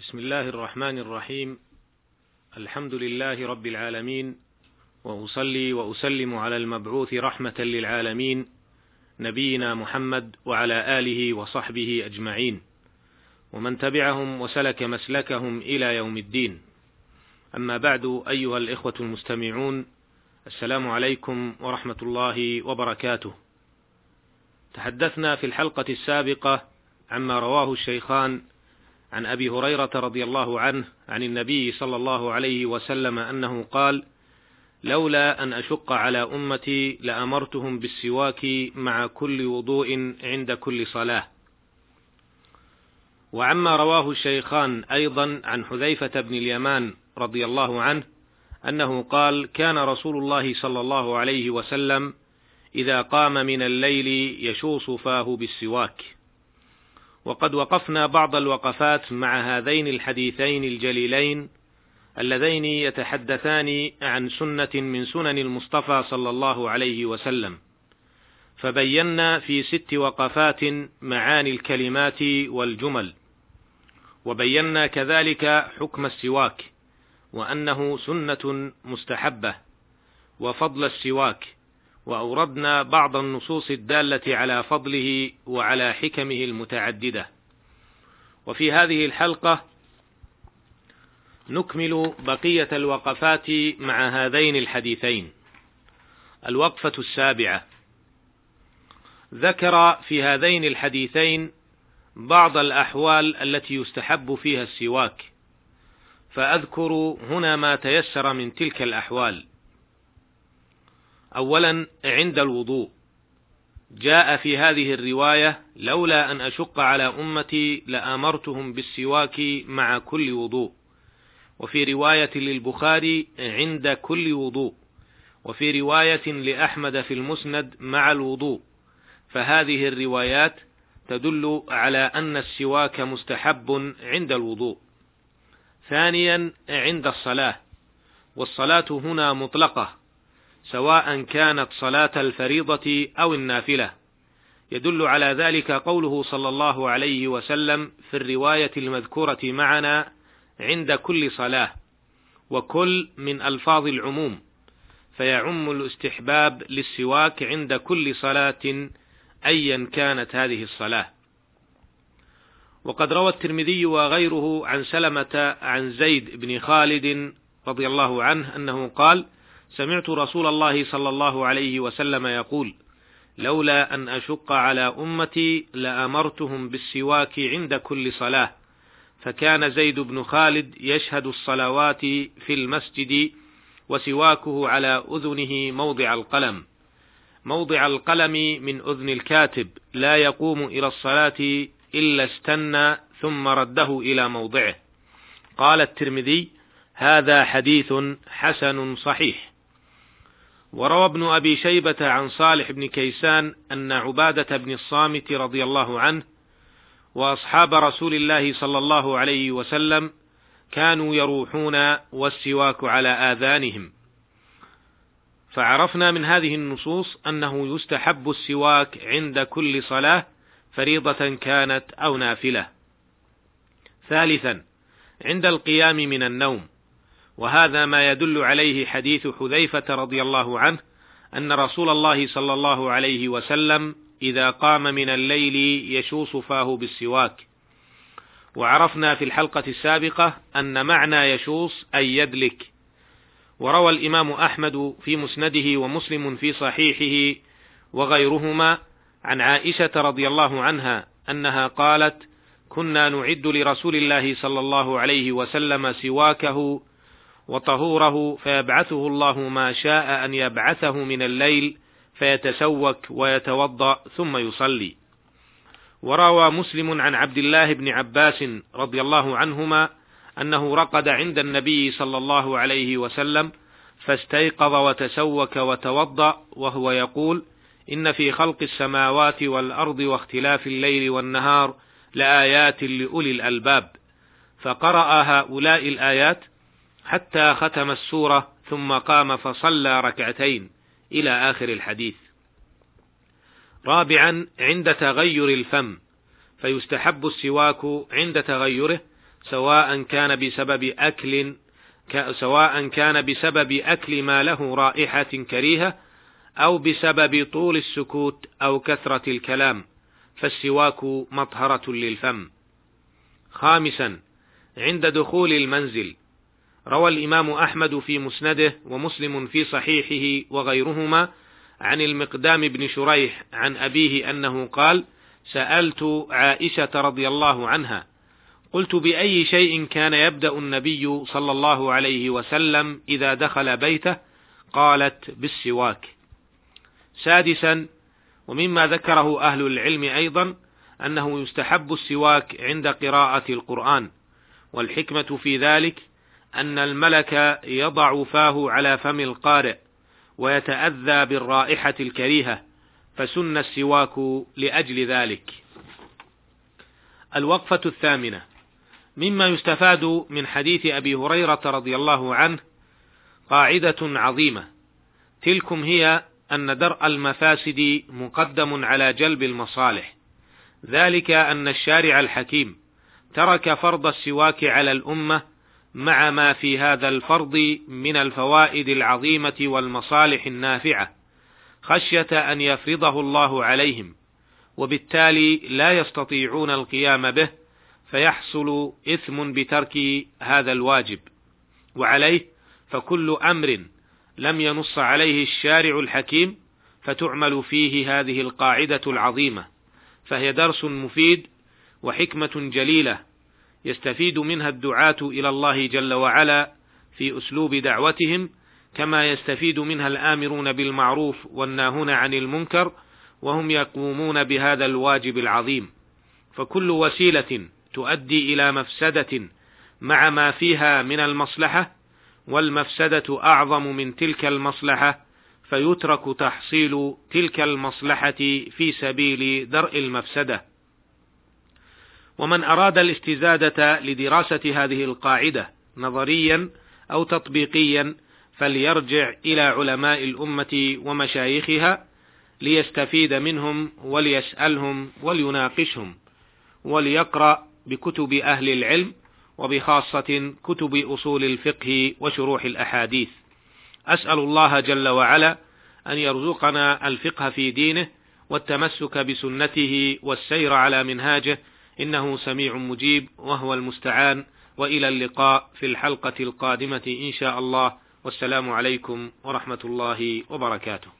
بسم الله الرحمن الرحيم. الحمد لله رب العالمين وأصلي وأسلم على المبعوث رحمة للعالمين نبينا محمد وعلى آله وصحبه أجمعين. ومن تبعهم وسلك مسلكهم إلى يوم الدين. أما بعد أيها الإخوة المستمعون السلام عليكم ورحمة الله وبركاته. تحدثنا في الحلقة السابقة عما رواه الشيخان عن أبي هريرة رضي الله عنه عن النبي صلى الله عليه وسلم أنه قال لولا أن أشق على أمتي لأمرتهم بالسواك مع كل وضوء عند كل صلاة. وعما رواه الشيخان أيضا عن حذيفة بن اليمان رضي الله عنه أنه قال كان رسول الله صلى الله عليه وسلم إذا قام من الليل يشوص فاه بالسواك. وقد وقفنا بعض الوقفات مع هذين الحديثين الجليلين اللذين يتحدثان عن سنة من سنن المصطفى صلى الله عليه وسلم. فبينا في ست وقفات معاني الكلمات والجمل. وبينا كذلك حكم السواك وأنه سنة مستحبة وفضل السواك وأوردنا بعض النصوص الدالة على فضله وعلى حكمه المتعددة. وفي هذه الحلقة نكمل بقية الوقفات مع هذين الحديثين. الوقفة السابعة. ذكر في هذين الحديثين بعض الأحوال التي يستحب فيها السواك. فأذكر هنا ما تيسر من تلك الأحوال. اولا عند الوضوء. جاء في هذه الرواية لولا أن أشق على أمتي لآمرتهم بالسواك مع كل وضوء. وفي رواية للبخاري عند كل وضوء. وفي رواية لأحمد في المسند مع الوضوء. فهذه الروايات تدل على أن السواك مستحب عند الوضوء. ثانيا عند الصلاة. والصلاة هنا مطلقة. سواء كانت صلاة الفريضة أو النافلة. يدل على ذلك قوله صلى الله عليه وسلم في الرواية المذكورة معنا عند كل صلاة وكل من ألفاظ العموم فيعم الاستحباب للسواك عند كل صلاة أيا كانت هذه الصلاة. وقد روى الترمذي وغيره عن سلمة عن زيد بن خالد رضي الله عنه أنه قال: سمعت رسول الله صلى الله عليه وسلم يقول لولا أن أشق على أمتي لأمرتهم بالسواك عند كل صلاة. فكان زيد بن خالد يشهد الصلوات في المسجد وسواكه على أذنه موضع القلم. موضع القلم من أذن الكاتب لا يقوم إلى الصلاة إلا استنى ثم رده إلى موضعه. قال الترمذي هذا حديث حسن صحيح. وروى ابن أبي شيبة عن صالح بن كيسان أن عبادة بن الصامت رضي الله عنه وأصحاب رسول الله صلى الله عليه وسلم كانوا يروحون والسواك على آذانهم. فعرفنا من هذه النصوص أنه يستحب السواك عند كل صلاة فريضة كانت أو نافلة. ثالثا عند القيام من النوم. وهذا ما يدل عليه حديث حذيفة رضي الله عنه أن رسول الله صلى الله عليه وسلم إذا قام من الليل يشوص فاه بالسواك. وعرفنا في الحلقة السابقة أن معنى يشوص أي يدلك. وروى الإمام أحمد في مسنده ومسلم في صحيحه وغيرهما عن عائشة رضي الله عنها أنها قالت: كنا نعد لرسول الله صلى الله عليه وسلم سواكه وطهوره فيبعثه الله ما شاء أن يبعثه من الليل فيتسوك ويتوضأ ثم يصلي. وروى مسلم عن عبد الله بن عباس رضي الله عنهما أنه رقد عند النبي صلى الله عليه وسلم فاستيقظ وتسوك وتوضأ وهو يقول: إن في خلق السماوات والأرض واختلاف الليل والنهار لآيات لأولي الألباب. فقرأ هؤلاء الآيات حتى ختم السورة ثم قام فصلى ركعتين إلى آخر الحديث. رابعا عند تغير الفم فيستحب السواك عند تغيره سواء كان بسبب أكل سواء كان بسبب أكل ما له رائحة كريهة أو بسبب طول السكوت أو كثرة الكلام فالسواك مطهرة للفم. خامسا عند دخول المنزل روى الإمام أحمد في مسنده ومسلم في صحيحه وغيرهما عن المقدام بن شريح عن أبيه أنه قال: سألت عائشة رضي الله عنها قلت بأي شيء كان يبدأ النبي صلى الله عليه وسلم إذا دخل بيته؟ قالت بالسواك. سادسا ومما ذكره أهل العلم أيضا أنه يستحب السواك عند قراءة القرآن والحكمة في ذلك أن الملك يضع فاه على فم القارئ ويتأذى بالرائحة الكريهة فسن السواك لأجل ذلك. الوقفة الثامنة. مما يستفاد من حديث أبي هريرة رضي الله عنه قاعدة عظيمة. تلكم هي أن درء المفاسد مقدم على جلب المصالح. ذلك أن الشارع الحكيم ترك فرض السواك على الأمة مع ما في هذا الفرض من الفوائد العظيمة والمصالح النافعة خشية أن يفرضه الله عليهم وبالتالي لا يستطيعون القيام به فيحصل إثم بترك هذا الواجب. وعليه فكل أمر لم ينص عليه الشارع الحكيم فتعمل فيه هذه القاعدة العظيمة فهي درس مفيد وحكمة جليلة يستفيد منها الدعاة إلى الله جل وعلا في أسلوب دعوتهم كما يستفيد منها الآمرون بالمعروف والناهون عن المنكر وهم يقومون بهذا الواجب العظيم. فكل وسيلة تؤدي إلى مفسدة مع ما فيها من المصلحة والمفسدة أعظم من تلك المصلحة فيترك تحصيل تلك المصلحة في سبيل درء المفسدة. ومن أراد الاستزادة لدراسة هذه القاعدة نظريا أو تطبيقيا فليرجع إلى علماء الأمة ومشايخها ليستفيد منهم وليسألهم وليناقشهم وليقرأ بكتب أهل العلم وبخاصة كتب أصول الفقه وشروح الأحاديث. أسأل الله جل وعلا أن يرزقنا الفقه في دينه والتمسك بسنته والسير على منهاجه إنه سميع مجيب وهو المستعان وإلى اللقاء في الحلقة القادمة إن شاء الله. والسلام عليكم ورحمة الله وبركاته.